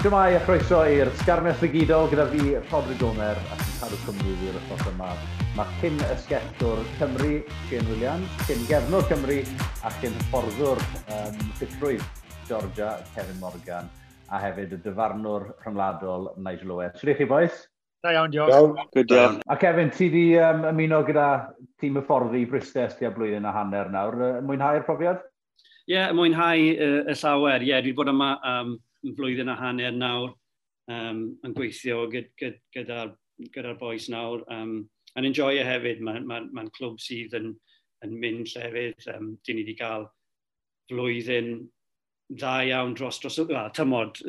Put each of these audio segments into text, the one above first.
Shmai a chroeso i'r Sgarnell Rigidol gyda fi, Rodri Gomer, a sy'n cadw Cymru fi'r i'r yma. Mae cyn ysgetwr Cymru, Shane Williams, cyn gefnwr Cymru a cyn fforddwr um, Fitrwydd Georgia, Kevin Morgan, a hefyd y dyfarnwr rhyngwladol Nigel Owen. Swn i chi, boys? Da iawn, diolch. Iawn, good iawn. A Kevin, ti di um, ymuno gyda tîm y fforddi Bristol tua blwyddyn a hanner nawr. Mwynhau'r profiad? Ie, yeah, mwynhau y, y llawer. Ie, yeah, dwi wedi bod yma um, yn flwyddyn a hanner nawr, um, yn gweithio gyda'r gyd, gyd, gyda boes nawr. Um, yn enjoy e hefyd, mae'n ma, ma, ma clwb sydd yn, yn mynd llefydd. Um, Dyn ni wedi cael flwyddyn dda iawn dros, dros, well, tymod,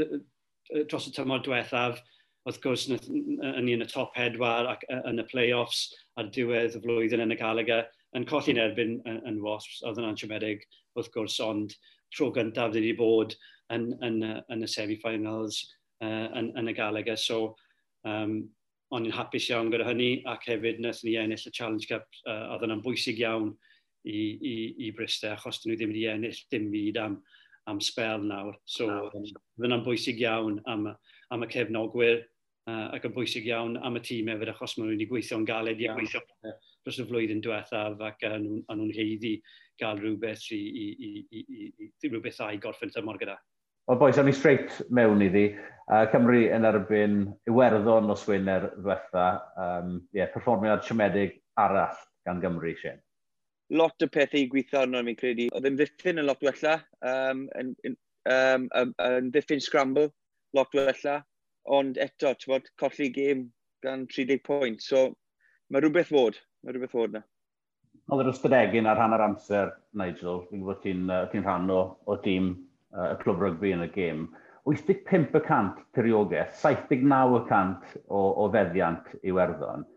dros y tymod diwethaf. Wrth gwrs, yn ni yn y top hedwar ac yn y play-offs ar diwedd y flwyddyn yn y Gallagher yn colli'n erbyn yn, yn Wasps, oedd yna'n siomedig, wrth gwrs, ond tro gyntaf wedi bod yn, yn, yn, y semi-finals uh, yn, yn y Gallagher. So, um, o'n i'n hapus iawn gyda hynny ac hefyd wnaethon ni ennill y Challenge Cup uh, oedd yna'n bwysig iawn i, i, i Bristau achos dyn nhw ddim wedi ennill dim byd am, am spel nawr. So um, yna'n bwysig iawn am, am y cefnogwyr uh, ac yn bwysig iawn am y tîm hefyd achos maen nhw wedi gweithio'n galed i gweithio dros y flwyddyn diwethaf ac uh, nhw'n heiddi gael rhywbeth i, i, i, i, i, rhywbeth a i gorffen tymor gyda. Wel, boes, o'n i straight mewn iddi. Uh, Cymru yn erbyn Iwerddon os Wener ddiwetha. Um, yeah, perfformiad siomedig arall gan Gymru, Sien. Lot o pethau i gweithio arno mi'n credu. Oedd yn ddiffyn yn lot wella, um, yn, um, um, yn ddiffyn scramble, lot wella. Ond eto, bod, colli gêm gan 30 pwynt. So, mae rhywbeth fod. Mae rhywbeth fod na. Oedd yr ystadegyn ar hanner amser, Nigel. Fi'n gwybod ti'n uh, ti rhan o, o dîm y clwb rygbi yn y gêm, 85% periogaeth, 79% o, o feddiant i werddon.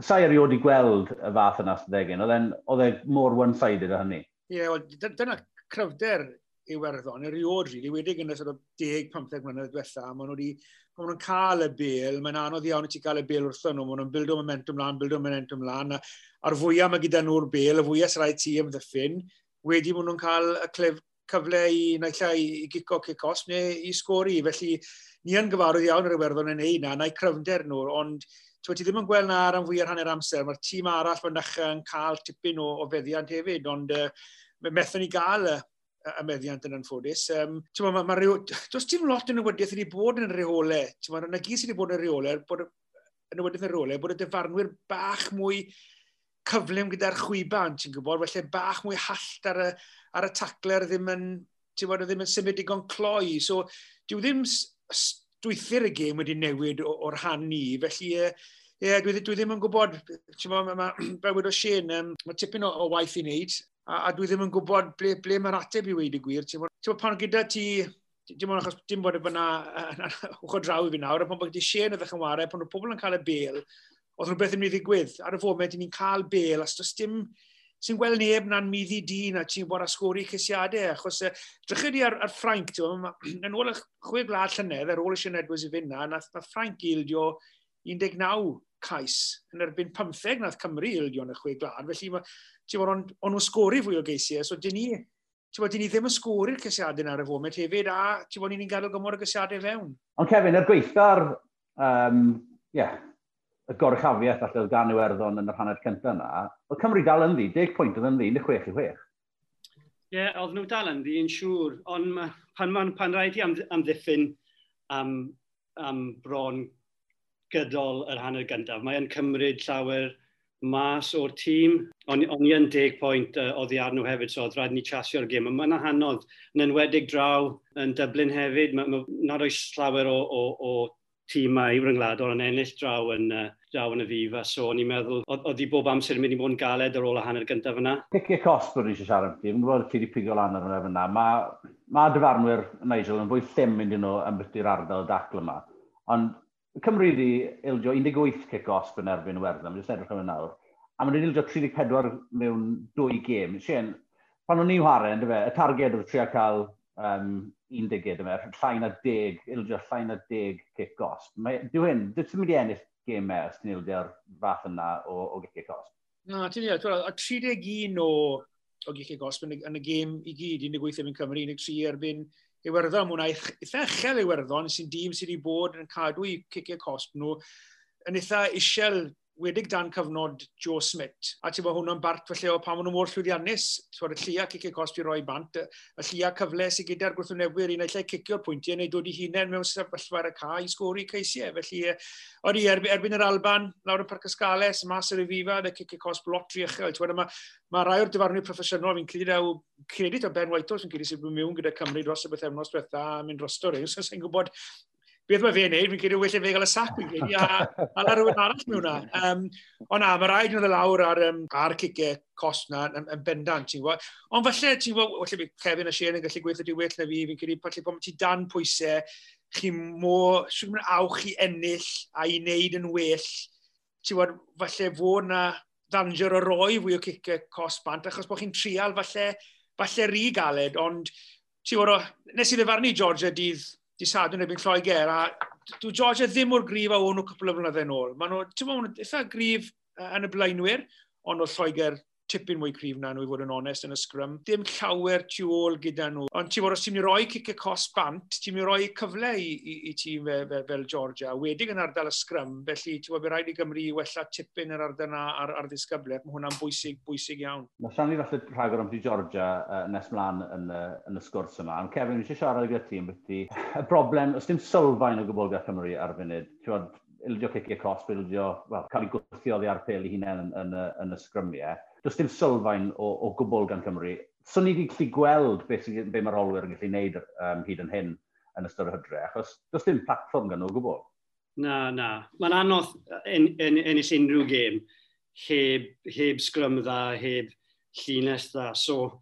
Sa'i erioed i gweld y fath yna sydegyn, oedd e mor one-sided o hynny. Ie, yeah, well, dyna cryfder i werddon, eriod rili, wedi wedig yn y sort of 10-15 mlynedd diwetha, maen nhw wedi, maen nhw'n cael y bel, mae'n anodd iawn i ti cael y bel wrthyn nhw, maen nhw'n bildo momentum lan, bildo momentum lan, a, a'r fwyaf mae gyda nhw'r bel, y fwyaf sy'n rhaid ti ymddiffyn, wedi maen nhw'n cael y clef, cyfle i naillai i gico cicos neu i sgori. Felly ni yn gyfarwydd iawn yr Iwerddon yn ei na, na'i cryfnder nhw, ond ti ddim yn gweld na ran fwy ar hanner amser. Mae'r tîm arall mae'n nachau yn cael tipyn o, o feddiant hefyd, ond uh, methyn ni gael y, y meddiant yn anffodus. Um, ma, ma, ma reo... Does dim lot yn ywydiaeth wedi bod yn y reolau. Mae'r nagi sydd wedi bod yn y reolau, bod yn ywydiaeth yn reolau, bod y dyfarnwyr bach mwy cyflym gyda'r chwiban, ti'n gwybod, felly bach mwy hallt ar y, ar y tacler ddim yn, ti'n bod, ddim yn symud digon cloi. So, dyw ddim dwythu'r y gêm wedi newid o'r han ni, felly e, Ie, yeah, dwi, dwi ddim yn gwybod, ti'n bod, mae ma, o Shane, um, mae tipyn o, o waith i wneud, a, a dwi ddim yn gwybod ble, ble mae'r ateb i weid y gwir. Ti'n bod, bod, pan gyda ti, dim ond achos dim bod yna wch o draw i fi nawr, a pan bod ti Shane y ddechrau warau, pan oedd pobl yn cael y bel, oedd rhywbeth yn mynd i ddigwydd. Ar y foment, ni'n cael bel, a does dim sy'n gweld neb na'n middi dyn a ti'n bod asgori cysiadau. Achos uh, drychyd i ar, ar Ffrainc, yn ôl y chwe glad llynedd ar ôl y Sian Edwards i fynd na, nath, nath Ffrainc ildio 19 cais yn erbyn 15 nath Cymru ildio yn y chwe glad. Felly ti'n bod ond nhw'n sgori fwy o geisiau, so dyn ni, ti'n bod, ni ddim yn sgori'r cysiadau ar y foment hefyd, a ti'n bod, ni'n gadael gymor y cysiadau fewn. Ond Kevin, er gweithio'r um, yeah, y gorchafiaeth allai oedd gan Iwerddon yn yr hanner cyntaf yna, oedd Cymru dal yn ddi, 10 pwynt oedd yn ddi, 16 i 6. Ie, yeah, oedd nhw dal yn ddi, yn siŵr, ond ma, pan, pan, pan rhaid i am, amddiffyn am, am bron gydol yr hanner gyntaf, mae'n cymryd llawer mas o'r tîm, ond on i yn 10 pwynt uh, oddi ar nhw hefyd, so oedd rhaid ni chasio'r gym. Mae'n anodd, yn enwedig draw yn Dublin hefyd, ma, ma, nad oes llawer o, o, o tîmau ryngwladol yn ennill draw yn, uh, draw yn y fifa. So, o'n i'n meddwl, oedd hi bob amser yn mynd i fod yn galed ar ôl y hanner gyntaf yna. Cicio cost bod eisiau siarad ti, yn gwybod ti wedi pigio lan ar hwnna fyna. Mae ma dyfarnwyr Nigel yn fwy llym mynd i nhw yn byty'r ardal dacl yma. Ond Cymru wedi ildio 18 kick-off yn erbyn Werddam, jyst edrych am y nawr. A maen nhw'n ildio 34 mewn dwy gêm. Sien, pan o'n i'n chwarae, y targed oedd trio cael um, 11 yma, llai na deg, ildio llai na deg kick-gost. Dyw hyn, dwi'n mynd i ennill gemau os ti'n ildio'r fath yna o, o kick-gost. Na, ti'n iawn, a 31 o, o kick-gost yn, yn y gêm i gyd, 18 yn Cymru, unig tri erbyn Iwerddon. mwyn eitha uchel Iwerddon sy'n dîm sydd wedi bod yn cadw i cicio cost nhw yn eitha isel wedig dan cyfnod Joe Smith. A ti'n bod hwnna'n bart felly o pan maen nhw mor llwyddiannus. Ti'n bod y llia cicio costi roi bant, y llia cyfle sydd gyda'r gwrthwynebwyr i naill cicio'r pwyntiau neu dod i hunain mewn sefyllfa ar y ca i sgori ceisiau. Felly, e, oeddi, erb erbyn yr Alban, lawr y Parc Ysgales, mas yr Efifa, y cicio cost lot rhi uchel. Ti'n mae rai o'r dyfarnwyr proffesiynol fi'n credu daw credit o Ben Whitehall sy'n credu sydd yn mewn gyda Cymru dros y bythefnos diwetha a mynd drosto rhywun. So, sy'n gwybod beth mae fe'n neud, fi'n credu well i fe gael y sac, fi'n credu, a, a la rhywun arall mewn hwnna. Um, ond na, mae rhaid nhw lawr ar, um, ar cicau cost na yn, yn bendant, ti'n gwybod. Ond falle, ti'n gwybod, falle bydd Kevin a Shane yn gallu gweithio di well na fi, fi'n credu, falle bod ti dan pwysau, chi mor, swn mynd awch i ennill a i wneud yn well, ti'n gwybod, falle fod na ddanger o roi fwy o cicau cost bant, achos bod chi'n trial falle, falle rhi galed, ond ti'n gwybod, nes i ddefarnu Georgia dydd di sadwn ebyn Lloegr, a dwi Georgia ddim o'r grif a o'n nhw cwpl o flynyddoedd yn ôl. Maen nhw, ti'n meddwl, eitha grif yn y blaenwyr, ond o Lloegr tipyn mwy cryf na nhw i fod yn onest yn y sgrym. Dim llawer tu ôl gyda nhw. Ond ti'n bod, os ti'n mynd i roi cic y cos bant, ti'n mynd i roi cyfle i, i, i tîm fe, fe, fel Georgia. Wedig yn ardal y sgrym, felly ti'n bod, rhaid i Gymru i wella tipyn yr ardal yna ar, ar ddisgybliad. Mae hwnna'n bwysig, bwysig iawn. Mae siarad ni falle rhagor am ti Georgia uh, nes mlaen yn, uh, yn y sgwrs yma. Ond Kevin, eisiau siarad gyda ti am beth y broblem, os dim sylfaen o gwbl gyda Cymru ar funud, ti'n ildio cicio cross, ildio, well, cael ei gwthio oddi ar pel i hunain yn, yn, yn, yn y sgrymiau does dim sylfaen o, o gwbl gan Cymru. So ni wedi gallu gweld beth, be mae'r olwyr yn gallu gwneud um, hyd yn hyn yn ystod y hydre, achos does dim platform gan nhw gwbl. Na, na. Mae'n anodd en, en, ennill unrhyw gêm heb, heb sgrym dda, heb llinell dda. So,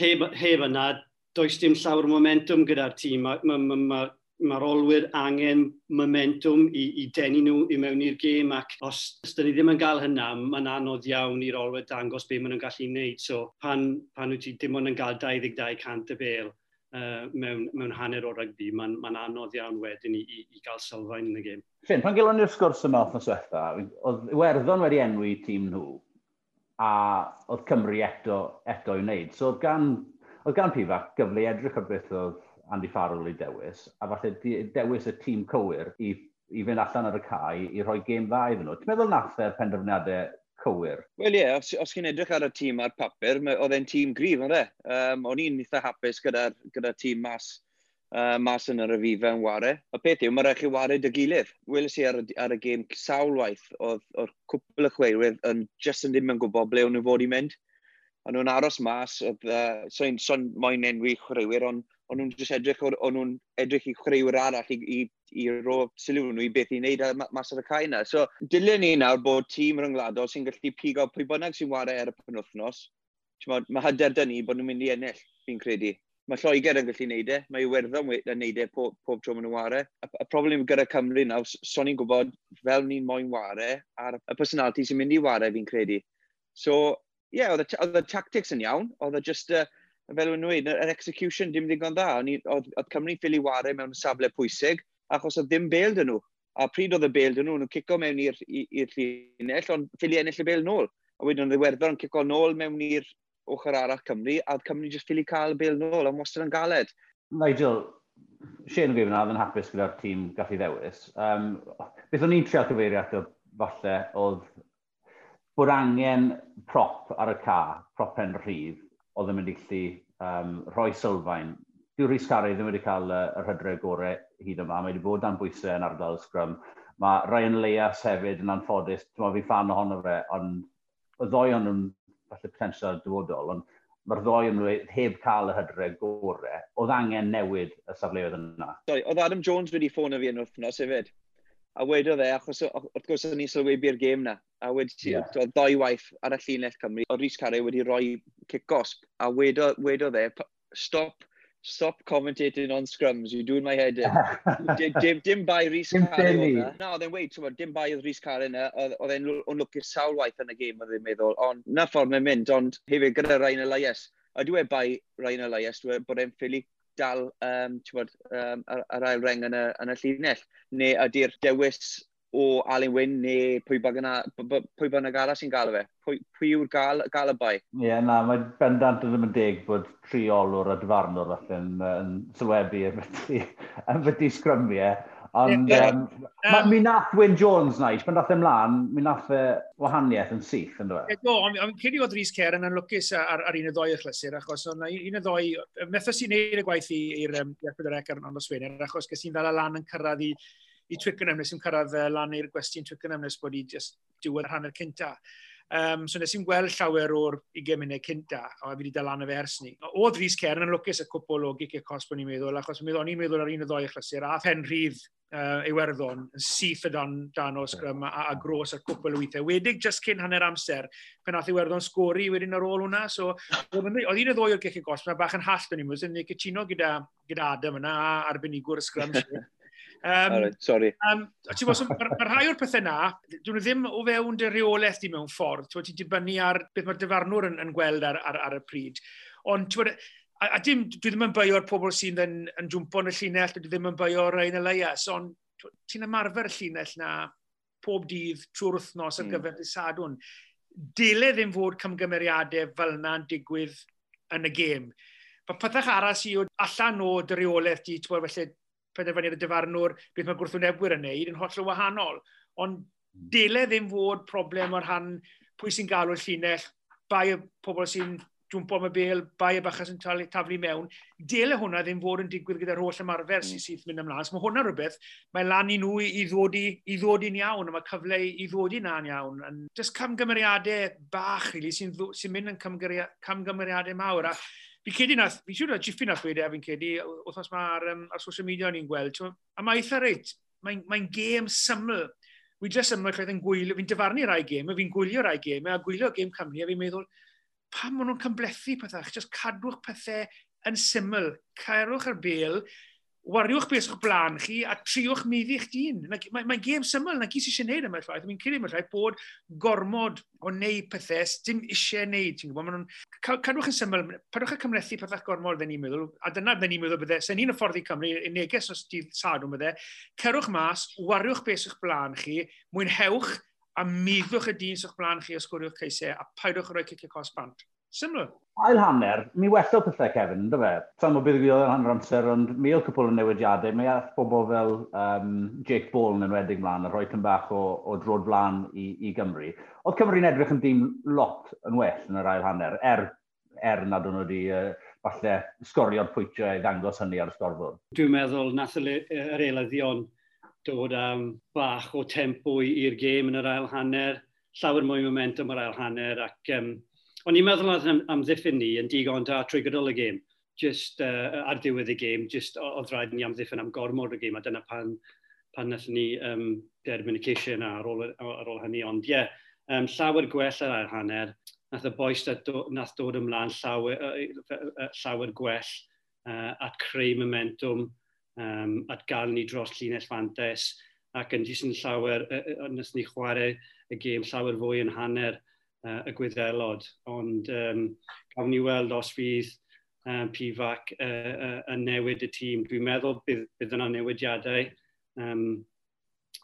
heb, heb yna, does dim llawer momentum gyda'r tîm. Mae'r ma, ma, ma, mae'r olwyr angen momentum i, i denu nhw i mewn i'r gêm ac os, ydyn ni ddim yn cael hynna, mae'n anodd iawn i'r olwyr dangos beth maen nhw'n gallu wneud. So pan, pan wyt ti dim ond yn cael 22% y bel uh, mewn, mewn hanner o rygbi, mae'n ma anodd iawn wedyn i, i, i gael sylfaen yn y gêm. Fyn, pan gelon ni'r sgwrs yma o'r swetha, oedd Iwerddon wedi enwi tîm nhw a oedd Cymru eto, eto i wneud. So oedd gan, oedd gan Pifac gyfle i edrych ar beth oedd Andy Farrell i dewis, a falle dewis y tîm cywir i, i fynd allan ar y cae i rhoi gêm dda iddyn nhw. Ti'n meddwl nath e'r penderfyniadau cywir? Wel ie, yeah, os, os chi'n edrych ar y tîm ar papur, oedd e'n tîm grif, ond e. Um, o'n i'n eitha hapus gyda'r gyda tîm mas uh, mas yn yr yfifa yn ware. Y peth yw, mae rhaid chi ware dy gilydd. Weles i ar, ar y gêm sawl waith, oedd o'r cwpl y chweirwydd yn just yn ddim yn gwybod ble o'n nhw fod i mynd o'n nhw'n aros mas, oedd, uh, so i'n son moyn enwi chwaraewyr, ond o'n nhw'n just edrych, o'n nhw'n edrych i chwaraewyr arall i, i, i ro sylw nhw i beth i wneud mas ar y cae yna. So, dilyn ni nawr bod tîm ryngwladol sy'n gallu pigo pwy bynnag sy'n wario ar y penwthnos. Mae hyder dyn ni bod nhw'n mynd i ennill, fi'n credu. Mae Lloegr yn gallu neud e, mae Iwerddon yn neud e pob, pob tro maen nhw wario. Y, y problem gyda Cymru nawr, so ni'n gwybod fel ni'n moyn wario ar y personality sy'n mynd i wario, fi'n credu. So, yeah, oedd y tactics yn iawn, oedd e y just, uh, fel wedi'n dweud, yr execution dim ddigon dda. Oedd Cymru ffili ware mewn safle pwysig, achos oedd ddim bel dyn nhw. A pryd oedd y bel dyn nhw, nhw'n cico mewn i'r llinell, ond ffili ennill y bel nôl. A wedyn oedd ddiwerddor yn cico nôl mewn i'r ochr arall Cymru, a oedd Cymru jyst ffili cael y bel nôl, ond wastad yn galed. Nigel, Shane yn gwybod yn hapus gyda'r tîm gallu ddewis. Um, beth o'n i'n trial cyfeirio ato falle oedd bod angen prop ar y ca, prop propen rhydd, oedd yn mynd i lli um, rhoi sylfaen. Dyw Rhys Carey ddim wedi cael uh, yr hydre gorau hyd yma. Mae wedi bod dan bwysau yn ardal sgrym. Mae Ryan Leas hefyd yn anffodus. Dwi'n fi fan ohono fe, ond y ddoi o'n nhw'n falle potensial dyfodol, ond mae'r ddoi yn e- heb cael y hydre gorau, oedd angen newid y safleoedd yna. Sorry, oedd Adam Jones wedi ffôn o fi yn wythnos hefyd? A wedodd e, achos wrth gwrs o'n i'n sylwebu'r gêm na. A wedi yeah. oedd ddoi waith ar y llinell Cymru, oedd Rhys Carey wedi rhoi kick gosb. A wedodd, wedodd e, stop, stop commentating on scrums, you're doing my head in. dim, dim, dim bai Rhys Carey o'na. E. Na, oedd e'n weid, ti'n dim bai oedd Rhys Carey o'na, oedd e'n lwcus sawl waith yn y gêm oedd e'n meddwl, ond na ffordd mae'n mynd, ond hefyd gyda Rhain Elias. A dwi e bai Rhain Elias, dwi e, bod e'n ffili dal um, bod, um, ar, ar ail reng yn y, yn y llinell? Neu ydy'r dewis o Alun Wyn neu pwy bynnag arall sy'n gael y fe? Pwy, pwy yw'r gael, gael y bai? Ie, yeah, na, mae bendant ddim yn deg bod triolwr a dyfarnwr falle yn, yn sylwebu yn fyty, yn fyty sgrymiau. E. Ond yeah, um, um, mi nath Wyn Jones naill, pan dath ymlaen, mi nath e wahaniaeth yn syth, yn dweud. Do, ond cyn i fod Rhys Cer yn anlwcus ar, ar un o ddoi y achos o'n un o ddoi, methos i wneud y gwaith i'r um, Iarpyd ar ond Wener, achos gys i'n ddala lan yn cyrraedd i, i Twickenham nes i'n cyrraedd lan i'r gwestiwn Twickenham nes bod i just diwedd hanner cynta. Um, so nes i'n gweld llawer o'r 20 munud cynta, a fi wedi dal lan y fers ni. Oedd Rhys Cern yn lwcus y cwpl o gic cos bod ni'n meddwl, achos mi o'n i'n meddwl ar un o ddoi achlysur, a pen rhydd uh, Iwerddon yn syth y dan, dan o sgrym a, a gros ar cwpl o weithiau. Wedig just cyn hanner amser, pen nath Iwerddon sgori wedyn ar ôl hwnna. So, oedd un o ddoi o'r gic y mae'n bach yn hall o'n i'n meddwl, yn cytuno gyda, gyda Adam yna, a arbenigwr y sgrym. Um, right, sorry. Um, ti'n bod, mae ma rhai o'r pethau na, dwi'n ddim o fewn dy reolaeth di mewn ffordd. Ti'n ti dibynnu ar beth mae'r dyfarnwr yn, yn gweld ar, ar, ar y pryd. Ond ti'n bod, a, a dim, dwi ddim yn byo o'r pobl sy'n yn, yn jwmpo yn y llinell, dwi ddim yn byo o'r ein y leias, ond ti'n ymarfer y llinell na pob dydd trwy'r wythnos ar mm. gyfer dy sadwn. Dile ddim fod cymgymeriadau fel yna'n digwydd yn y gêm. Mae pethach arall sy'n allan o dy reolaeth di, ti'n bod, felly penderfyniad y dyfarnwr beth mae gwrthwynebwyr yn neud yn holl o wahanol. Ond hmm. dele ddim fod problem o'r rhan pwy sy'n galw'r llinell, bai y pobl sy'n jwmpo am y bel, bai y bachas yn taflu mewn. Dele hwnna ddim fod yn digwydd gyda'r holl ymarfer sy'n hmm. syth mynd ymlaen. So mae hwnna rhywbeth, mae lan i nhw i ddod, i, i ddod i'n iawn, a mae cyfle i ddod i'n na'n iawn. And just camgymeriadau bach, really, sy'n sy, mynd yn camgymeriadau mawr. A Fi cedi nath, fi siwr o Jiffy nath wedi efo'n cedi, wrth wrthnos mae'r um, ar social media ni'n gweld, a mae eitha reit, mae'n mae gêm syml. Wi dres yma lle fi'n gwylio, fi'n dyfarnu rai gêm, fi'n gwylio rai gêm, a gwylio gêm Cymru, a fi'n meddwl, pam maen nhw'n cymblethu pethach, just cadwch pethau yn syml, cairwch ar bel, wariwch beth o'ch blaen chi a triwch meddi'ch dyn. Mae'n mae gêm syml, na gys eisiau gwneud yma e, ffaith. Mi'n credu yma llaeth bod gormod o wneud pethau dim eisiau wneud. Ti'n gwybod, cadwch yn syml, padwch y cymlethu pethau gormod fe'n ni'n meddwl, a dyna fe'n ni'n meddwl bydde, sy'n un o ffordd i Cymru, y neges os dydd sadwn bydde, cerwch mas, wariwch beth o'ch blaen chi, mwynhewch a meddwch y dyn sy'ch blaen chi os gwrwch ceisau a paidwch o roi cicio cos bant. Syml ail hanner, mi wellodd pethau Kevin, ynddo fe. Sa'n mwyn bydd i yn hanner amser, ond mi oedd cwpl o newidiadau. Mi aeth bobl fel um, Jake Ball yn enwedig mlaen, a rhoi tyn bach o, o drod flaen i, i Gymru. Oedd Cymru'n edrych yn dîm lot yn well yn yr ail hanner, er, er nad o'n wedi uh, falle sgorio'r pwytiau i ddangos hynny ar y sgorbwr. Dwi'n meddwl nath yr eilyddion dod am bach o tempo i'r gêm yn yr ail hanner, llawer mwy momentum yr ail hanner ac um, O'n i'n meddwl am, am ddiffyn ni yn digon da trwy gydol y gêm. Just uh, ar diwedd y gêm, just oedd rhaid ni am ddiffyn am gormod y gêm, a dyna pan, pan nath ni um, derbyn y ceisio yna ar ôl, ar ôl hynny. Ond ie, yeah, um, llawer gwell ar a'r hanner. Nath y boes do, nath dod ymlaen llawer, uh, llawer gwell uh, at creu momentum, um, at gael ni dros llinell fantes ac yn jyst yn llawer, uh, nes ni chwarae y gêm llawer fwy yn hanner uh, y gwyddelod, ond um, gafon ni weld os fydd um, PFAC uh, uh, yn newid y tîm. Dwi'n meddwl bydd, bydd yna newidiadau. Um,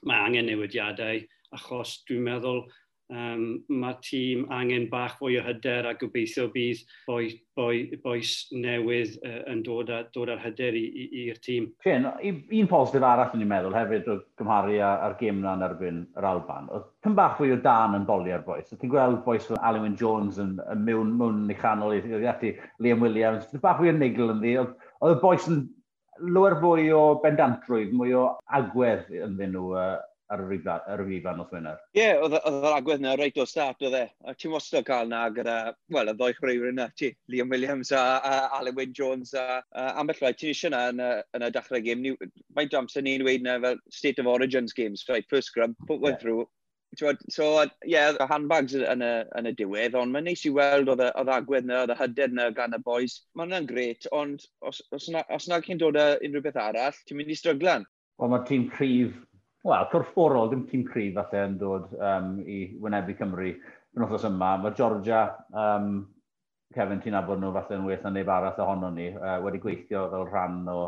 mae angen newidiadau, achos dwi'n meddwl um, mae tîm angen bach fwy o hyder a gobeithio bydd boes, boi, boes newydd uh, yn dod, a, dod ar hyder i'r tîm. Cyn, un positif arall ni'n meddwl hefyd o gymharu a'r gêm na yn erbyn yr Alban, oedd pyn bach fwy o dan yn boli ar boes. Ti'n gweld boes fel Alwyn Jones yn, yn mewn, mewn i chanol i ati Liam Williams, ti'n bach fwy o nigl yn ddi, oedd y boes yn lwy'r fwy o bendantrwydd, mwy o agwedd yn ddyn nhw uh, ar y rhifan oedd Wener. Ie, yeah, oedd yr agwedd yna reit o start oedd e. A ti'n wastad cael na gyda, wel, y ddoi chwaraewyr yna, ti, Liam Williams a, a Alan Wyn Jones a, a ambell rhaid, ti'n eisiau yna yn y dachrau gêm. Faint o amser ni'n dweud yna fel State of Origins games, right, first scrum, put one yeah. through, So, ie, yeah, y handbags yn y, yn y diwedd, ond mae'n neis i weld oedd y agwedd yna, oedd y hyder yna gan y boys. Mae hwnna'n gret, ond os, os, na, os na chi'n dod â unrhyw beth arall, ti'n mynd i stryglan. Wel, mae tîm prif wel, corfforol, dim tîm cryf falle yn dod um, i wynebu Cymru yn othos yma. Mae Georgia, um, Kevin, ti'n abod nhw falle yn well na neb arall ohono ni, uh, wedi gweithio fel rhan o,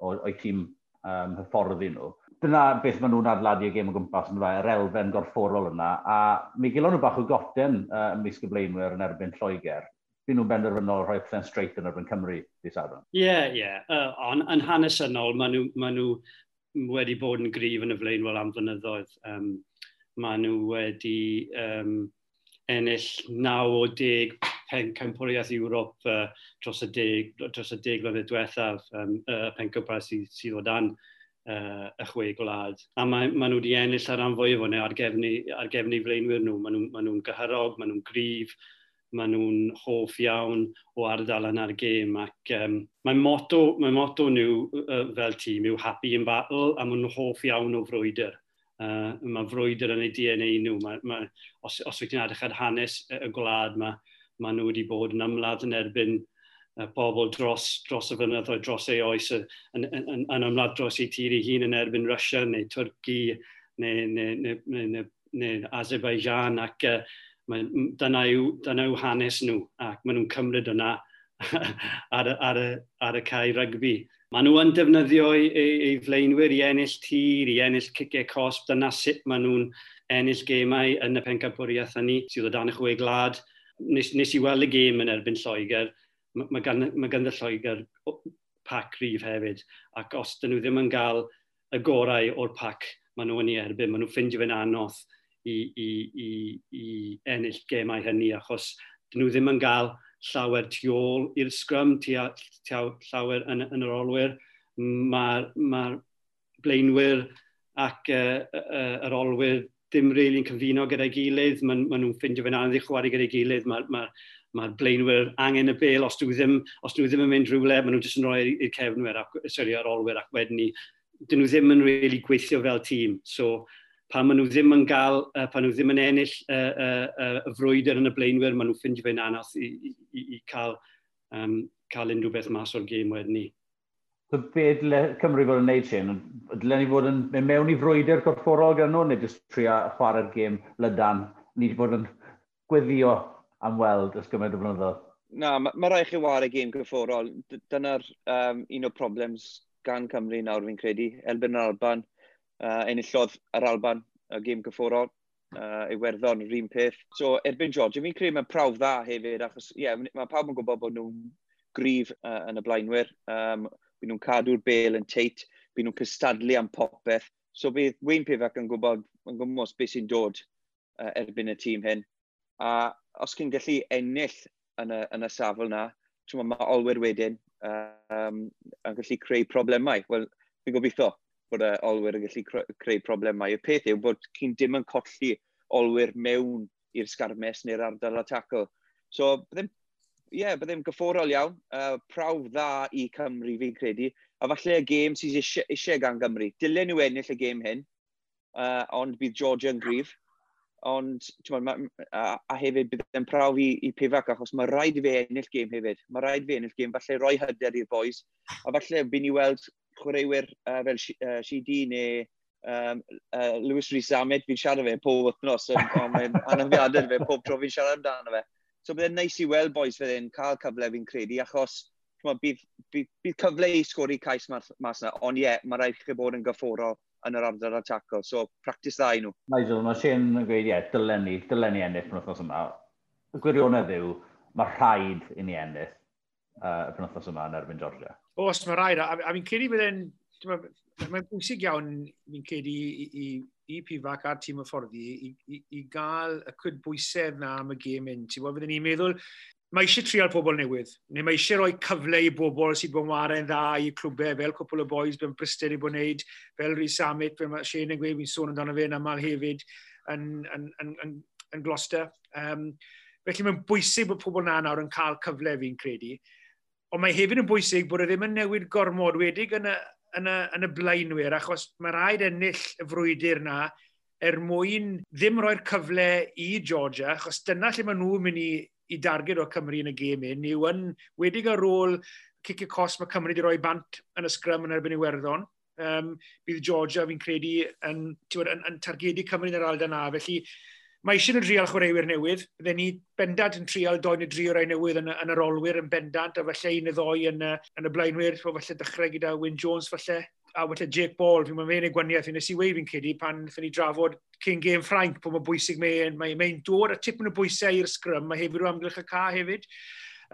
o, o'i tîm um, hyfforddi nhw. Dyna beth maen nhw'n adladu y gêm o gwmpas, yn yr elfen gorfforol yna, a mi gilon nhw bach o goten uh, ym mis gyfleinwyr yn erbyn Lloegr. Fy nhw'n benderfynol rhoi pethau'n straight yn erbyn Cymru, di sadwn. Ie, yeah, ie. Yeah. Uh, on, yn hanesynol, maen nhw, maen nhw wedi bod yn grif yn y flaenwel am flynyddoedd. Um, maen nhw wedi um, ennill 9 o 10 pencampwriaeth Ewrop uh, dros y 10, dros y 10 flynedd diwethaf, um, y uh, pencampwriaeth sydd sy o dan uh, y chwe gwlad. A maen ma nhw wedi ennill ar ran fwyaf o'n ar gefnu, ar gefnu flaenwyr nhw. Maen nhw'n ma nhw gyhyrog, maen nhw'n grif, maen nhw'n hoff iawn o ardal yn ar gêm. Ac, um, mae moto, mae moto nhw uh, fel tîm yw happy in battle a maen nhw'n hoff iawn o frwydr. Uh, mae frwydr yn eu DNA nhw. Mae, mae, os, os wyt ti'n edrych ar hanes y gwlad, mae, mae nhw wedi bod yn ymladd yn erbyn uh, pobl dros, dros y fynyddoedd, dros ei oes, yn, yn, yn, yn ymladd dros ei tir ei hun yn erbyn Russia neu Twrci neu, neu, neu, neu, neu, neu Azerbaijan ac uh, dyna, yw, dyna yw hanes nhw, ac maen nhw'n cymryd yna ar, ar, y, ar y cae rygbi. Maen nhw yn defnyddio ei fleinwyr i ennill tir, i ennill cicau cosp, dyna sut maen nhw'n ennill gemau yn y pencampwriaeth hynny, sydd o dan y chwe glad. Nes, nes i weld y gêm yn erbyn Lloegr, mae gan, ma gan y Lloegr pac rif hefyd, ac os dyn nhw ddim yn cael y gorau o'r pac, maen nhw yn ei erbyn, maen nhw'n ffindio fe'n anodd i, i, i, i ennill gemau hynny, achos dyn nhw ddim yn cael llawer tu ôl i'r sgrym, llawer yn, yn yr olwyr. Mae'r ma blaenwyr ac uh, uh, yr olwyr ddim rili'n really cyfuno gyda'i gilydd, maen ma nhw'n ffeindio fe'n anodd i chwarae gyda'i gilydd, mae'r ma, ma, ma blaenwyr angen y bel, os nhw ddim, os nhw ddim yn mynd rhywle, maen nhw jyst yn rhoi i'r cefnwyr, ac, sorry, yr olwyr ac wedyn ni, dyn nhw ddim yn really gweithio fel tîm. So, pan maen nhw ddim yn gael, uh, pan nhw ddim yn ennill y uh, uh, uh, frwydr yn y blaenwyr, maen nhw'n ffindio fe'n anodd i, i, i cael, um, cael unrhyw beth mas o'r gêm wedyn ni. So be dyle Cymru fod yn gwneud sy'n? Dyle ni fod yn mynd mewn i frwydr corfforol gan nhw, neu jyst tria chwarae'r gêm lydan? Ni wedi bod yn gweddio am weld ys gymaint o blynyddoedd. Na, mae ma rhaid chi wario gêm corfforol. Dyna'r um, un o problems gan Cymru nawr fi'n credu. Elbyn yr Alban, uh, enillodd yr Alban y gêm cyfforol, uh, Iwerddon yr un peth. So erbyn George, fi'n credu mae'n prawf dda hefyd, achos yeah, mae pawb yn gwybod bod nhw'n grif uh, yn y blaenwyr. Um, Bydd nhw'n cadw'r bel yn teit, bydd nhw'n cystadlu am popeth. So bydd Wayne Pivac yn gwybod, yn gwybod beth sy'n dod uh, erbyn y tîm hyn. A os chi'n gallu ennill yn y, yn y safl na, mae olwyr wedyn um, yn gallu creu problemau. Wel, fi'n gobeithio, bod y olwyr yn gallu creu problemau. Y peth yw bod chi'n dim yn colli olwyr mewn i'r sgarmes neu'r ardal a tackle. So, byddai'n yeah, byddai'n gyfforol iawn, uh, prawf dda i Cymru fi'n credu, a falle y gêm sydd eisiau, eisiau gan Gymru. Dylen nhw ennill y gêm hyn, uh, ond bydd Georgia yn grif, ond ma, a, a hefyd bydd yn prawf i, i Pifac, achos mae rhaid i fe ennill gêm hefyd. Mae rhaid i fe ennill gêm, falle roi hyder i'r boys, a falle byd ni weld chwaraewyr uh, fel uh, CD neu um, uh, Lewis Rhys Ahmed, fi'n siarad fe pob wythnos, ond on, mae'n anafiadau fe pob tro fi'n siarad amdano fe. So byddai'n neis i weld boys fydde'n cael cyfle fi'n credu, achos bydd, bydd, bydd cyfle i sgori cais mas, mas yna, ond ie, yeah, mae rhaid chi bod yn gyfforol yn yr ardal a tackle, so practice dda i nhw. Nigel, mae Shane yn gweud, ie, yeah, dylen ni, dylen ni ennill yn wythnos yma. Y gwirionedd yw, mae rhaid i ni ennill uh, y penwthnos yma yn erbyn Georgia. Os mae rhaid, a, a fi'n credu bydd e'n... Mae'n bwysig iawn, fi'n credu, i, i, i pifac a'r tîm y fforddi i, i, i gael y cydbwysedd na am y gêm un. Ti'n bod, fydden ni'n meddwl, mae eisiau trial pobl newydd, neu mae eisiau rhoi cyfle i bobl sydd bod warau'n dda i clwbau, fel cwpl o boys, fel Brister i bod wneud, fel Rhys Amit, fel mae Shane yn gweud, fi'n sôn amdano fe'n aml hefyd, yn, yn, yn, yn, yn Gloucester. Um, felly mae'n bwysig bod pobl na nawr yn cael cyfle fi'n credu ond mae hefyd yn bwysig bod e ddim yn newid gormod wedig yn y, yn y, yn y blaenwyr, achos mae rhaid ennill y frwydr na er mwyn ddim roi'r cyfle i Georgia, achos dyna lle maen nhw'n mynd i, i darged o Cymru yn y gêm un, yw yn wedig ar ôl cicio cos mae Cymru wedi rhoi bant yn y sgrym yn erbyn Iwerddon. Um, bydd Georgia, fi'n credu, yn, yn, yn, yn targedu Cymru yn yr Alda na, felly Mae eisiau nhw drial chwaraewyr newydd. Bydden ni bendant yn trial doi neu dri o rai newydd yn, yn yr olwyr yn bendant, a falle un y ddoi yn, yn y blaenwyr, o falle dechrau gyda Wyn Jones falle, a falle Jake Ball, fi'n mynd i'n gwaniaeth, nes i wei fi'n cedi pan ffyn ni drafod cyn gêm Ffrainc, bod mae'n bwysig mae'n mae, mae dod a tip yn y bwysau i'r sgrym, mae hefyd o amgylch y ca hefyd.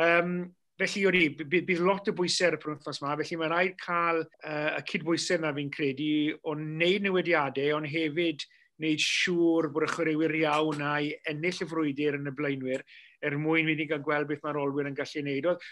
Um, Felly o'n i, bydd lot o bwysau ar y penwthnos yma, felly mae'n rhaid cael uh, y cydbwysau yna fi'n credu o wneud newidiadau, ond hefyd wneud siŵr bod y chwaraewyr iawn a'i ennill y frwydr yn y blaenwyr er mwyn mynd i gael gweld beth mae'r olwyr yn gallu wneud. Oedd,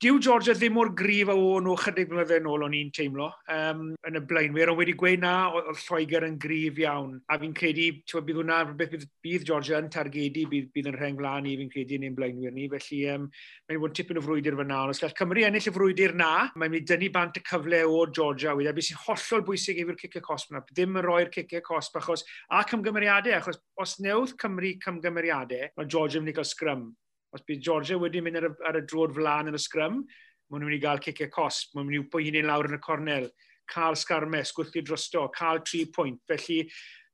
Dyw Georgia ddim mor grif a o'n nhw chydig blynydde yn ôl o'n i'n teimlo um, yn y blaenwyr, ond wedi gweud na oedd Lloegr yn grif iawn. A fi'n credu, ti'n bydd hwnna, beth bydd, bydd Georgia yn targedu, bydd, bydd yn rheng flaen i fi'n credu yn ein blaenwyr ni. Felly, um, mae'n bod tipyn o frwydr fyna. Ond os gall Cymru ennill y frwydr na, mae'n mynd i dynnu bant y cyfle o Georgia wedi, a beth sy'n hollol bwysig efo'r cicio cosp yna. Ddim yn roi'r cicio cosp achos, a cymgymeriadau, achos os newdd Cymru cymgymeriadau, mae Georgia yn mynd i gael scrum os bydd Georgia wedi mynd ar y, ar y drod flan yn y sgrym, maen nhw'n mynd i gael cicio cosp, maen nhw'n mynd pwy hynny'n lawr yn y cornel, cael sgarmes, gwythio drosto, cael tri pwynt. Felly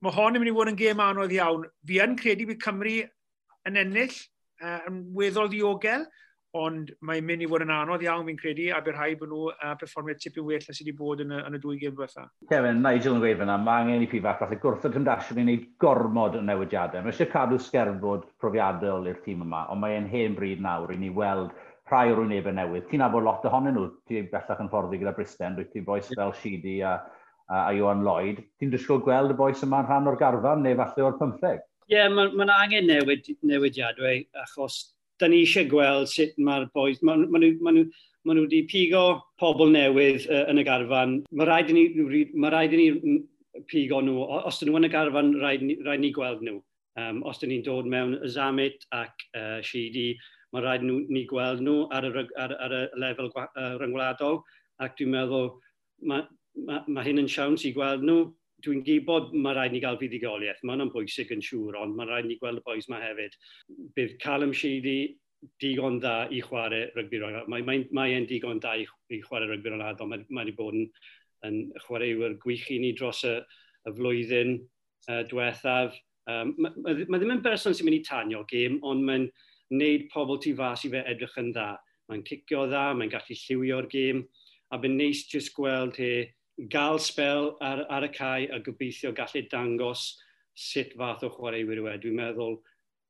mae hon yn mynd i fod yn gêm anodd iawn. Fi yn credu bydd Cymru yn ennill, uh, yn weddol ddiogel, ond mae'n mynd i fod yn anodd iawn fi'n credu, a bydd rhaid bod nhw uh, perfformiad tipyn well sydd wedi bod yn y, yn y dwy gym fatha. Kevin, Nigel yn gweud fyna, mae angen i fi fath falle gwrth y cymdasiwn i wneud gormod o newidiadau. Mae eisiau cadw sgerfod profiadol i'r tîm yma, ond mae'n hen bryd nawr i ni weld rhai o'r wynebau newydd. Ti'n abod lot ohonyn nhw, ti'n bellach yn fforddi gyda Bristen, dwi ti'n boes fel Shidi a, a, a Iwan Lloyd. Ti'n disgwyl gweld y boes yma'n rhan o'r garfan neu falle o'r 15? Ie, yeah, mae'n ma angen newid, newidiadau, achos da ni eisiau gweld sut mae'r boys, maen ma nhw, ma nhw, ma nhw wedi pigo pobl newydd uh, yn y garfan. Mae rhaid i ni, ma rhaid i ni pigo nhw, os dyn nhw yn y garfan, rhaid, rhaid ni gweld nhw. Um, os dyn ni'n dod mewn y zamit ac uh, shidi, mae rhaid nhw, ni gweld nhw ar y, ar, ar y lefel uh, ryngwladol. Ac dwi'n meddwl, mae ma, ma hyn yn siawns i gweld nhw dwi'n gwybod mae rhaid ni gael fuddigoliaeth, mae hwnna'n bwysig yn siŵr, ond mae rhaid ni gweld y boes mae hefyd. Bydd Callum Sheedy digon dda i chwarae rygbi roedd. Mae, mae, mae e'n digon dda i, i chwarae rygbi roedd adol. Mae, mae wedi bod yn, yn chwaraewyr gwych i ni dros y, y flwyddyn uh, diwethaf. Um, mae, mae ddim yn berson sy'n mynd i tanio gêm, ond mae'n wneud pobl tu fas i fe edrych yn dda. Mae'n cicio dda, mae'n gallu lliwio'r gêm, a by'n neis jyst gweld he, gael spel ar, ar y cae a gobeithio gallu dangos sut fath o chwaraewyr yw e. Dwi'n meddwl,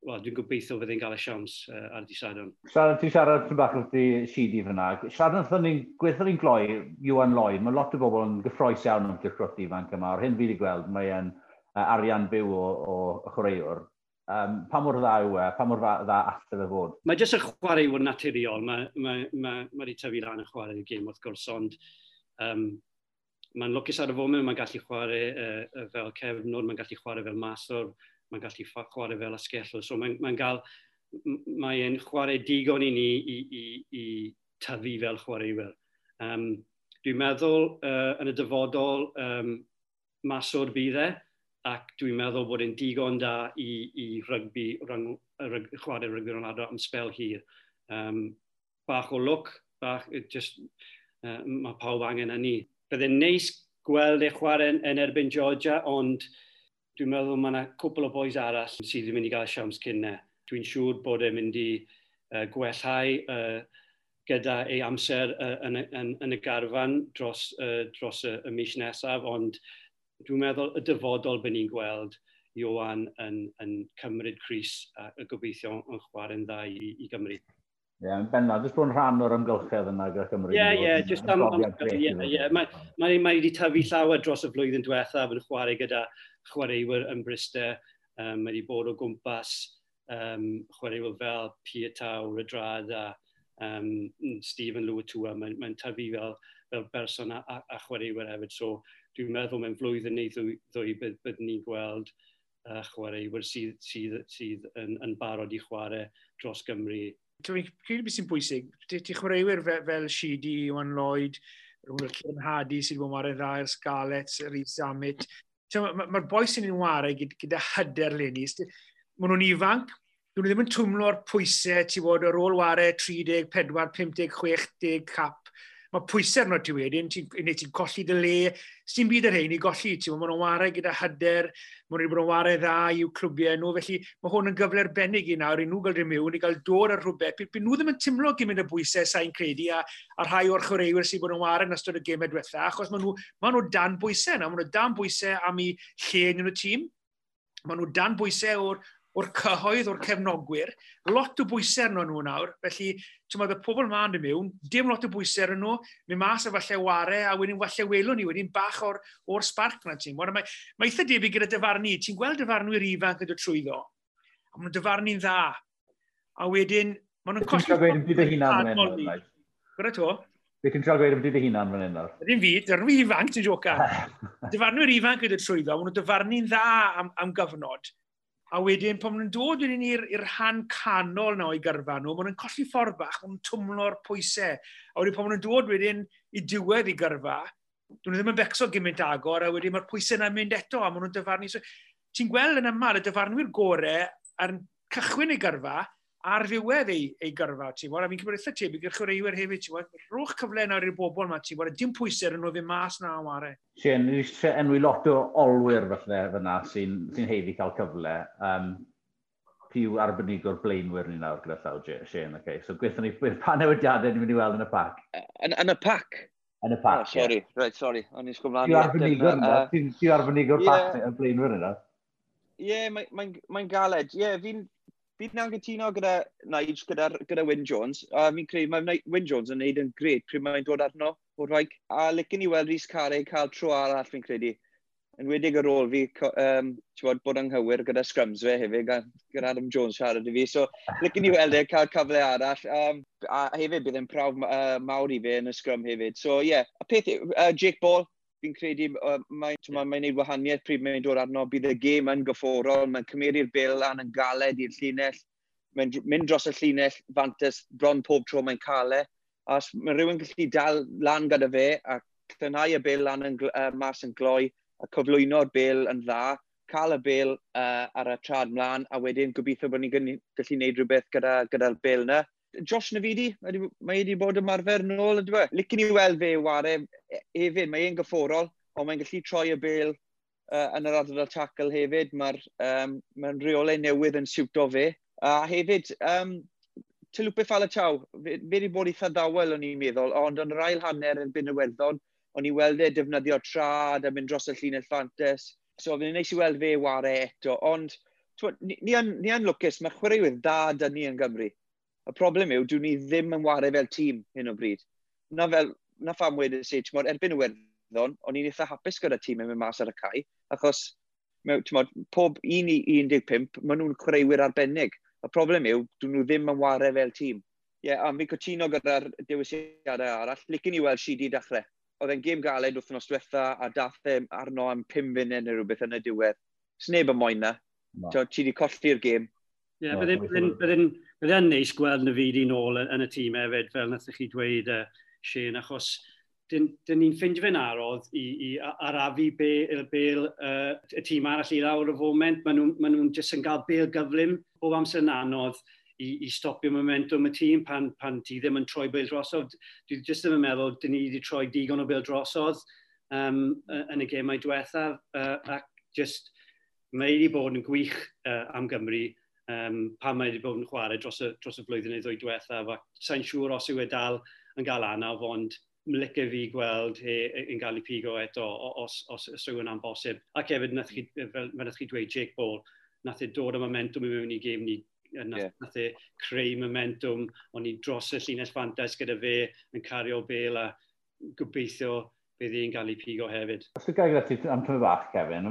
wel, dwi'n gobeithio fydd cael y siams uh, ar disadon. Siarad, ti'n siarad yn bach wrth i Sidi fyna. Siarad wrth ni'n gweithio ni'n gloi, Iwan Lloyd, mae lot o bobl yn gyffroes iawn am gyffrothi ifanc yma. O'r hyn fi wedi gweld, mae'n uh, arian byw o, o, o chwaraewr. Um, pa mor dda yw e? Pa mor dda allai fe fod? Mae jyst y chwaraewr naturiol. Mae wedi ma, ma, ma tyfu lan y chwarae y gêm, wrth gwrs, ond um, mae'n lwcus ar y foment, mae'n gallu chwarae uh, fel cefnod, mae'n gallu chwarae fel masor, mae'n gallu chwarae fel asgellwr. So mae'n mae gael, mae'n chwarae digon i ni i, i, i tyfu fel chwaraewyr. Um, dwi'n meddwl uh, yn y dyfodol um, masor bydd e, ac dwi'n meddwl bod e'n digon da i, i rygbi, rang, ryg, chwarae rygbi Ronaldo am spel hir. Um, bach o look, bach, just, uh, mae pawb angen yn ni. Byddai'n neis gweld ei chwarae yn, yn erbyn Georgia, ond dwi'n meddwl mae yna cwpl o boes arall sydd yn mynd i gael siams cynna. E. Dwi'n siŵr bod e'n mynd i uh, gwellhau uh, gyda ei amser uh, yn, yn, yn, y garfan dros, uh, dros y, y mis nesaf, ond dwi'n meddwl y dyfodol byd ni'n gweld Iwan yn, yn cymryd Cris a y gobeithio yn chwarae'n dda i, i Gymru. Ie, yeah, bennod, jyst bod yn rhan o'r ymgylchedd yna gyda Cymru. Ie, ie, jyst am amgylchedd, ie, ie. Mae wedi tyfu llawer dros y flwyddyn diwethaf yn chwarae gyda chwaraewyr yn Brister. Um, mae wedi bod o gwmpas um, chwaraewyr fel Pia Taw, Rydrad a um, Stephen Lewitwa. Mae'n mae tyfu fel, fel berson a, a, a chwaraewyr hefyd. So, dwi'n meddwl mewn flwyddyn neu ddwy, ddwy bydd, bydd ni'n gweld uh, chwaraewyr sydd, sydd, sydd, sydd yn, yn barod i chwarae dros Gymru Dwi'n credu beth sy'n bwysig, ti chwaraewyr fel, fel Shidi, Iwan Lloyd, rhywun o'r Cyn Hadi sydd wedi bod yn dda, yr Scarlett, yr Eid Mae'r ma, ma boi sy'n un warau gyda, gyda hyder leni. Maen nhw'n ifanc, dyn nhw ddim yn twmlo'r pwysau, ti fod ar ôl warau 30, 40, 50, 60 cap mae pwysau arno ti wedyn, ti'n ti, colli dy le, sy'n byd yr hyn i golli, ti'n maen nhw'n warau gyda hyder, maen nhw'n bod yn warau dda i'w clwbiau nhw, felly mae hwn yn gyfle arbennig i nawr i nhw gael rhywun mewn, i gael dod ar rhywbeth, bydd nhw ddim yn tymlo gymryd y bwysau sa'n credu a, a rhai o'r chwaraewyr sy'n bod yn warau yn ystod y gymau diwetha, achos maen nhw, maen nhw dan bwysau yna, maen nhw dan bwysau am eu lle yn y tîm, maen nhw dan bwysau o'r, o'r cyhoedd, o'r cefnogwyr. Lot o bwysau arno nhw nawr, felly tymod, y pobl ma'n y mewn, dim lot o bwysau arno nhw, mynd mas a falle ware, a wedyn falle welwn ni, wedyn bach o'r, or sparc na ti'n. Mae, mae eitha debyg gyda dyfarnu, ti'n gweld dyfarnwyr ifanc yn dod trwyddo, a maen dyfarnu'n dda. A wedyn, maen nhw'n costi... Ti'n cael gweud y hunan fan hyn, Gwrdd to? Fe chi'n trial gweud am dydd ei hunan fan hyn nawr? Ydyn fi, dyna ifanc, ti'n joca. dyfarnwyr ifanc gyda trwyddo, maen nhw'n dyfarnu'n dda am, am gyfnod. A wedyn, pan maen nhw'n dod wedyn i'r rhan canol na o'i gyrfa nhw, maen nhw'n colli ffordd bach, maen nhw'n twmlo'r pwysau. A wedyn, pan maen nhw'n dod wedyn i diwedd i gyrfa, dyn nhw ddim yn becso gymaint agor, a wedyn mae'r pwysau yna'n mynd eto, a maen nhw'n dyfarnu. So, ti'n gweld yn yma, y dyfarnwyr gorau ar cychwyn ei gyrfa, ar ddiwedd ei, ei gyrfa, ti'n bod, a fi'n cymryd eitha tebyg i'r chwaraewyr hefyd, ti'n bod, rwch cyfle nawr i'r bobl yma, ti'n bod, a dim pwysau yn nhw ddim mas na am are. Sien, ni eisiau enwi lot o olwyr falle fyna sy'n sy heiddi cael cyfle. Um, piw arbenigwr blaenwyr ni nawr gyda llaw, Shane, okay. So gweithio ni, pa newidiadau ni'n mynd i weld yn y pac? Yn, yn y pac? Yn y pac, oh, sorry, yeah. right, sorry, o'n i'n sgwmlaen. Piw arbenigwr yna, piw arbenigwr pac y blaenwyr yna? Ie, mae'n galed. Ie, fi'n Fi'n na'n gytuno gyda Nige, gyda, gyda Wyn Jones. A fi'n credu mae Wyn Jones yn neud yn gred pryd mae'n dod arno o'r rhaeg. A licen i weld Rhys Carey cael tro arall fi'n credu. Yn wedig ar ôl fi, um, ti'n bod bod anghywir gyda scrums fe hefyd, gyda Adam Jones siarad i fi. So, licen i weld e cael cyfle arall. Um, a hefyd bydd yn prawf uh, mawr i fe yn y scrum hefyd. So, ie. Yeah. A peth, uh, Jake Ball, fi'n credu uh, mae'n yeah. mae gwneud wahaniaeth pryd mae'n dod arno, bydd y gêm yn gyfforol, mae'n cymeru'r bil a'n yn galed i'r llinell, mae'n mynd dros y llinell fantas bron pob tro mae'n cael e, a os mae rhywun gallu dal lan gyda fe a llynhau y bil lan yn, uh, mas yn gloi a cyflwyno'r bil yn dda, cael y bil uh, ar y trad mlaen a wedyn gobeithio bod ni'n gallu gwneud rhywbeth gyda'r gyda, gyda bil yna. Josh Navidi, mae wedi bod ymarfer yn ôl, ydw e? Licen i weld fe ware e- hefyd, mae e'n gyfforol, ond mae'n gallu troi y bel uh, yn yr adrodd tackle hefyd. Mae'r um, mae reolau newydd yn siwto fe. A hefyd, um, Tilupe Falataw, fe wedi bod eitha ddawel o'n i'n meddwl, ond yn yr ail hanner yn byn y werddon, o'n i weld e defnyddio trad a mynd dros y llun ffantes. So, fe'n neis i weld fe ware eto, ond ni, ni, an, ni yn lwcus, mae chwaraewydd da dyn ni yn Gymru. Y problem yw, dwi'n ni ddim yn wario fel tîm hyn o bryd. Na fel, na pham wedi si, ti'n erbyn y werddon, o'n i'n eitha hapus gyda tîm yn mynd mas ar y cae, achos, ti'n pob 1 i 15, maen nhw'n creuwyr arbennig. Y problem yw, dwi'n nhw ddim yn wario fel tîm. Ie, yeah, a fi'n cytuno gyda'r dewisiadau arall. Licen i weld si di dechrau. Oedd e'n gêm galed wythnos diwetha a dath e arno am 5 funud neu rhywbeth yn y diwedd. Sneb yn moyn na. No. Ti wedi colli'r gêm. Ie, yeah, byddai'n e- byddai'n byddai'n neis gweld na fyd i'n ôl yn y tîm hefyd, fel nath chi dweud uh, Shane, achos dyn, dyn ni'n ffeindio fe'n arodd i, i arafu bel, bel uh, y tîm arall i lawr y foment. Maen nhw'n ma nhw jyst yn cael bel gyflym bob amser yn anodd i, i stopio momentum y tîm pan, pan ti ddim yn troi bel drosodd. Dwi jyst ddim yn meddwl dyn ni wedi troi digon o bel drosodd um, yn y gemau diwethaf uh, ac jyst mae wedi bod yn gwych uh, am Gymru um, pan mae wedi bod yn chwarae dros y, dros y flwyddyn neu ddwy diwethaf. Sa'n siŵr os yw e dal yn gael anaf, ond mlyca fi gweld e, yn cael ei pigo eto os, os, os yw yn amposib. Ac hefyd, nath chi, e, fel nath chi dweud, Jake Ball, nath e dod o momentum i mewn i gêm ni, e, nath, yeah. nath e creu momentum, o'n i dros y llinell fantas gyda fe yn cario bel a gobeithio bydd i'n cael ei pigo hefyd. Os y gael gyda ti am tyfu bach, Kevin,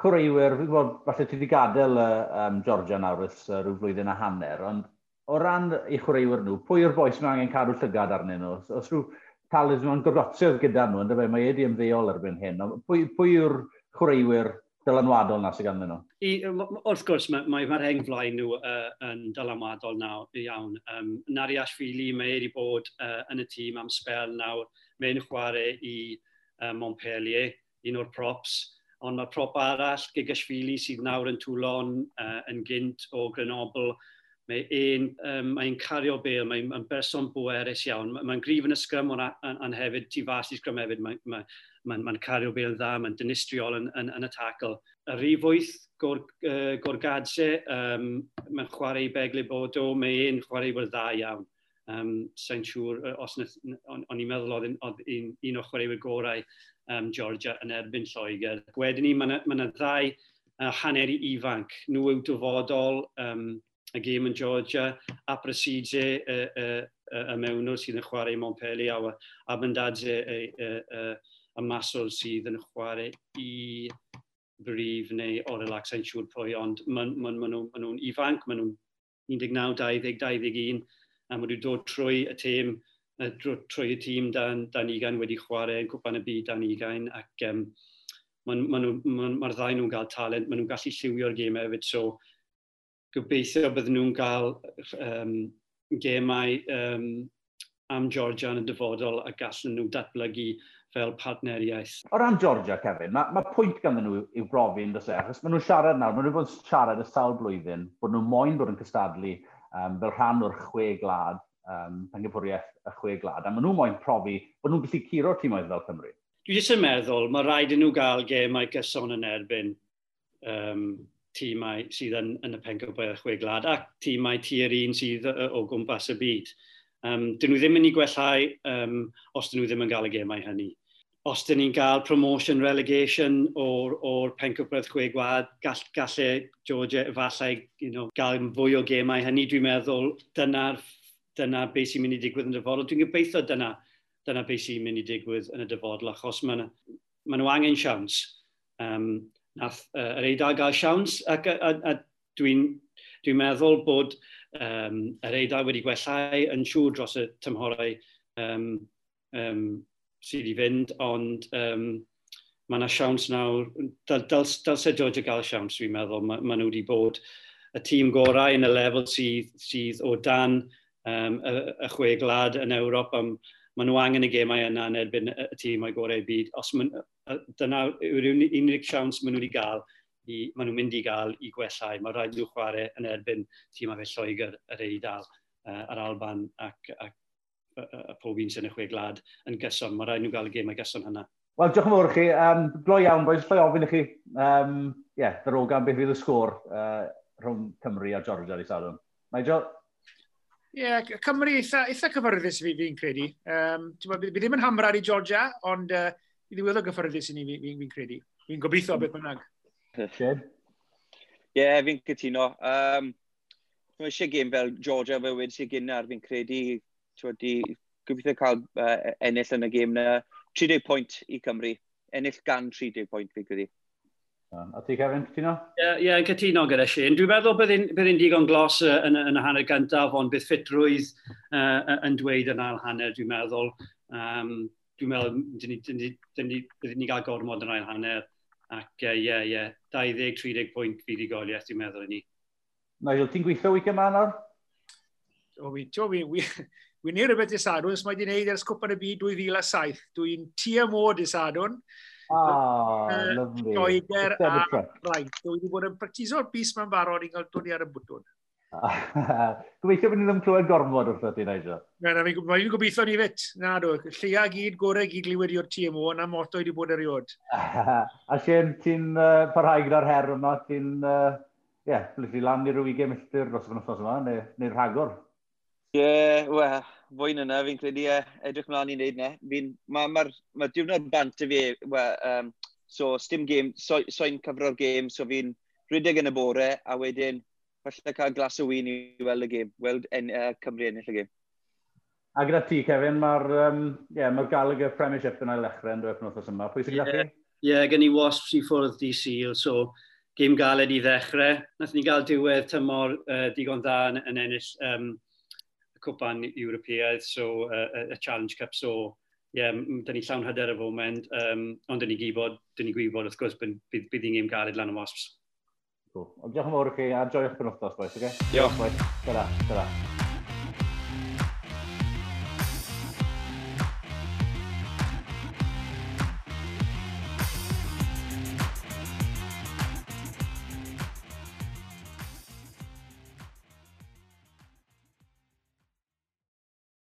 cwreiwyr, fi'n gwybod, falle ti wedi gadael uh, um, Georgia nawr ys uh, rhyw flwyddyn a hanner, ond o ran i chwaraewyr nhw, pwy yw'r boes mae angen cadw llygad arnyn nhw? Os, os rhyw talus nhw'n gorgotiodd gyda nhw, ynddo fe, mae wedi ymddeol erbyn hyn. Ond pwy, pwy yw'r chwaraewyr dylanwadol na sydd ganddyn nhw? I, wrth gwrs, mae'r mae, mae heng flaen nhw uh, yn dylanwadol naw, iawn. Um, Nari Ashfili, mae wedi bod uh, yn y tîm am spel nawr. Mae'n chwarae i uh, Montpellier, un o'r props ond mae prop arall, Gigashvili, sydd nawr yn Toulon, uh, yn gynt o Grenoble, mae un, um, mae'n cario bel, mae'n mae berson bwerus iawn. Mae'n mae grif yn y sgrym ond an, hefyd, tu fas i sgrym hefyd, mae'n mae, mae, mae cario bel dda, mae'n dynistriol yn, yn, yn y tacl. Y rif wyth, gor, uh, gorgadse, um, mae'n chwarae begle bod o, mae un chwarae bod dda iawn. Um, Sa'n siŵr, os o'n i'n meddwl oedd un, un o chwaraewyr gorau um, Georgia yn erbyn Lloegr. Wedyn ni, mae yna ma ddau uh, haneri ifanc. Nhw yw dyfodol um, y gêm yn Georgia a Brasidze y, y, y, y mewnwr sydd yn chwarae Montpellier a, a Bandadze y, y, y, y masol sydd yn chwarae i brif neu o relax, a'n siŵr pwy, ond maen ma, ma nhw'n ma nhw ifanc, maen nhw'n 19, 20, 21, a maen nhw'n dod trwy y tîm trwy y tîm dan, dan ugain wedi chwarae yn cwpan y byd dan ugain ac um, mae'r ma ma, ma ddau nhw'n cael talent, maen nhw'n gallu lliwio'r gemau hefyd, so gobeithio bydden nhw'n cael um, gemau um, am Georgia yn y dyfodol a gallen nhw datblygu fel partneriaeth. O ran Georgia, Kevin, mae, mae pwynt ganddyn nhw i'w brofi yn dysau, e? achos maen nhw'n siarad nawr, maen nhw'n bod siarad y sawl blwyddyn bod nhw'n moyn bod yn cystadlu um, fel rhan o'r chwe glad um, pengyfwriaeth y chwe glad, a maen nhw'n moyn profi bod nhw'n gallu curo'r tîmoedd fel Cymru. Dwi jyst yn meddwl, mae rhaid i nhw gael gemau gyson yn erbyn um, tîmau sydd yn, yn y pengyfwriaeth chwe glad, ac tîmau tir un sydd o gwmpas y byd. Um, dyn nhw ddim yn ei gwellhau um, os dyn nhw ddim yn gael y gemau hynny. Os dyn ni'n cael promotion relegation o'r, or pencampwraeth chwe gwad, gall, gallai Georgia efallai you know, gael fwy o gemau hynny. Dwi'n meddwl dyna'r dyna beth sy'n mynd i digwydd yn dyfodol. Dwi'n gobeithio dyna, dyna beth sy'n mynd i digwydd yn y dyfodol, achos mae ma nhw angen siawns. Um, nath uh, yr eidar gael siawns, ac a, a, a dwi'n dwi meddwl bod um, yr eidar wedi gwellau yn siŵr dros y tymhorau um, um, sydd i fynd, ond um, mae yna siawns nawr, dal, dal, dal se gael siawns, dwi'n meddwl, mae ma nhw wedi bod y tîm gorau yn y lefel sydd, sydd o dan um, y, y chwe glad yn Ewrop am maen nhw angen y gemau yna yn erbyn y tîm o'i gorau byd. Os maen, dyna yw'r unig siawns maen nhw wedi cael, i, maen nhw'n mynd i gael i gwellau. Mae rhaid nhw chwarae yn erbyn tîmau fel Lloegr, yr Eidal, uh, yr Alban ac, ac y pob un sy'n y chwe glad yn gyson. Mae rhaid nhw gael y gemau gyson hynna. Wel, diolch yn fawr chi. Um, Gloi iawn, boes, llai ofyn i chi. Um, yeah, ddarogan beth fydd y sgôr uh, rhwng Cymru a Georgia i Sadwn. Nigel? Ie, yeah, Cymru eitha, eitha cyfyrddus fi fi'n credu. Um, fi ddim yn hamrar i Georgia, ond uh, i ddiweddol gyfforddus i ni fi'n fi, fi credu. Fi'n gobeithio beth bynnag. Ie, yeah, fi'n cytuno. Um, Mae eisiau gym fel Georgia fe wedi sy'n gynnar fi'n credu. Di, gobeithio cael uh, ennill yn y gym na. 30 pwynt i Cymru. Ennill gan 30 pwynt fi'n credu. A ti, Kevin, cytuno? Ie, yeah, yeah, cytuno gyda Shane. Dwi'n meddwl bydd un digon glos uh, yn, yn y hanner gyntaf, ond bydd ffitrwydd uh, yn dweud yn ail hanner, dwi'n meddwl. Um, dwi'n meddwl, bydd ni gael gormod yn ail hanner. Ac ie, uh, yeah, yeah, 20-30 pwynt fydd i goliaeth, dwi'n meddwl i ni. Nigel, ti'n gweithio week yma nawr? O, fi, ti'n fi, wi, wi neud rhywbeth i Sadwn, mae di gwneud ers cwpan y byd 2007. Dwi'n tia môd i Sadwn. Ah, uh, lovely. Lloegr a rhaid. Dwi wedi bod yn practiso'r bus ma'n barod i gael dod ar y bwtwn. Gobeithio bod ni ddim clywed gormod wrth ti, Nigel. Na, na, mae'n gobeithio ni fit. Na, do. Lleia gyd, gorau gyd glywed i'r TMO, na moto wedi bod eriod. a Sien, ti'n uh, parhau gyda'r her yma, ti'n... Ie, uh, yeah, lan i'r 20 milltir dros y fynwthnos yma, neu'r neu rhagor. Ie, yeah, wel, fwy yna, fi'n credu uh, edrych mlaen i wneud na. Mae ma, ma diwrnod bant y fi, well, um, so stym game, soi'n so, so cyfro'r game, so fi'n rhedeg yn y bore, a wedyn, falle cael glas o wyn i weld y game, weld en, uh, Cymru ennill y game. A gyda ti, Kevin, mae'r um, yeah, ma Gallagher Premiership yn ail lechrau yn dweud penwthos yma. Pwy sy'n yeah. gallu? Ie, yeah, gen i Wasps i ffwrdd di Seal, so gêm galed i ddechrau. Nath ni gael diwedd tymor uh, digon dda yn, yn ennill um, Cwpan Ewropeaidd, so uh, y Challenge Cup, so ie, yeah, da ni llawn hyder y foment, um, ond dyn ni gwybod, dyn ni gwybod wrth gwrs bydd, bydd i'n gym galed lan y wasps. Cool. Diolch yn fawr i chi, a joio'ch penwthnos, boys, oce? Okay? Diolch. Diolch, boys. Ta-ra, ta-ra.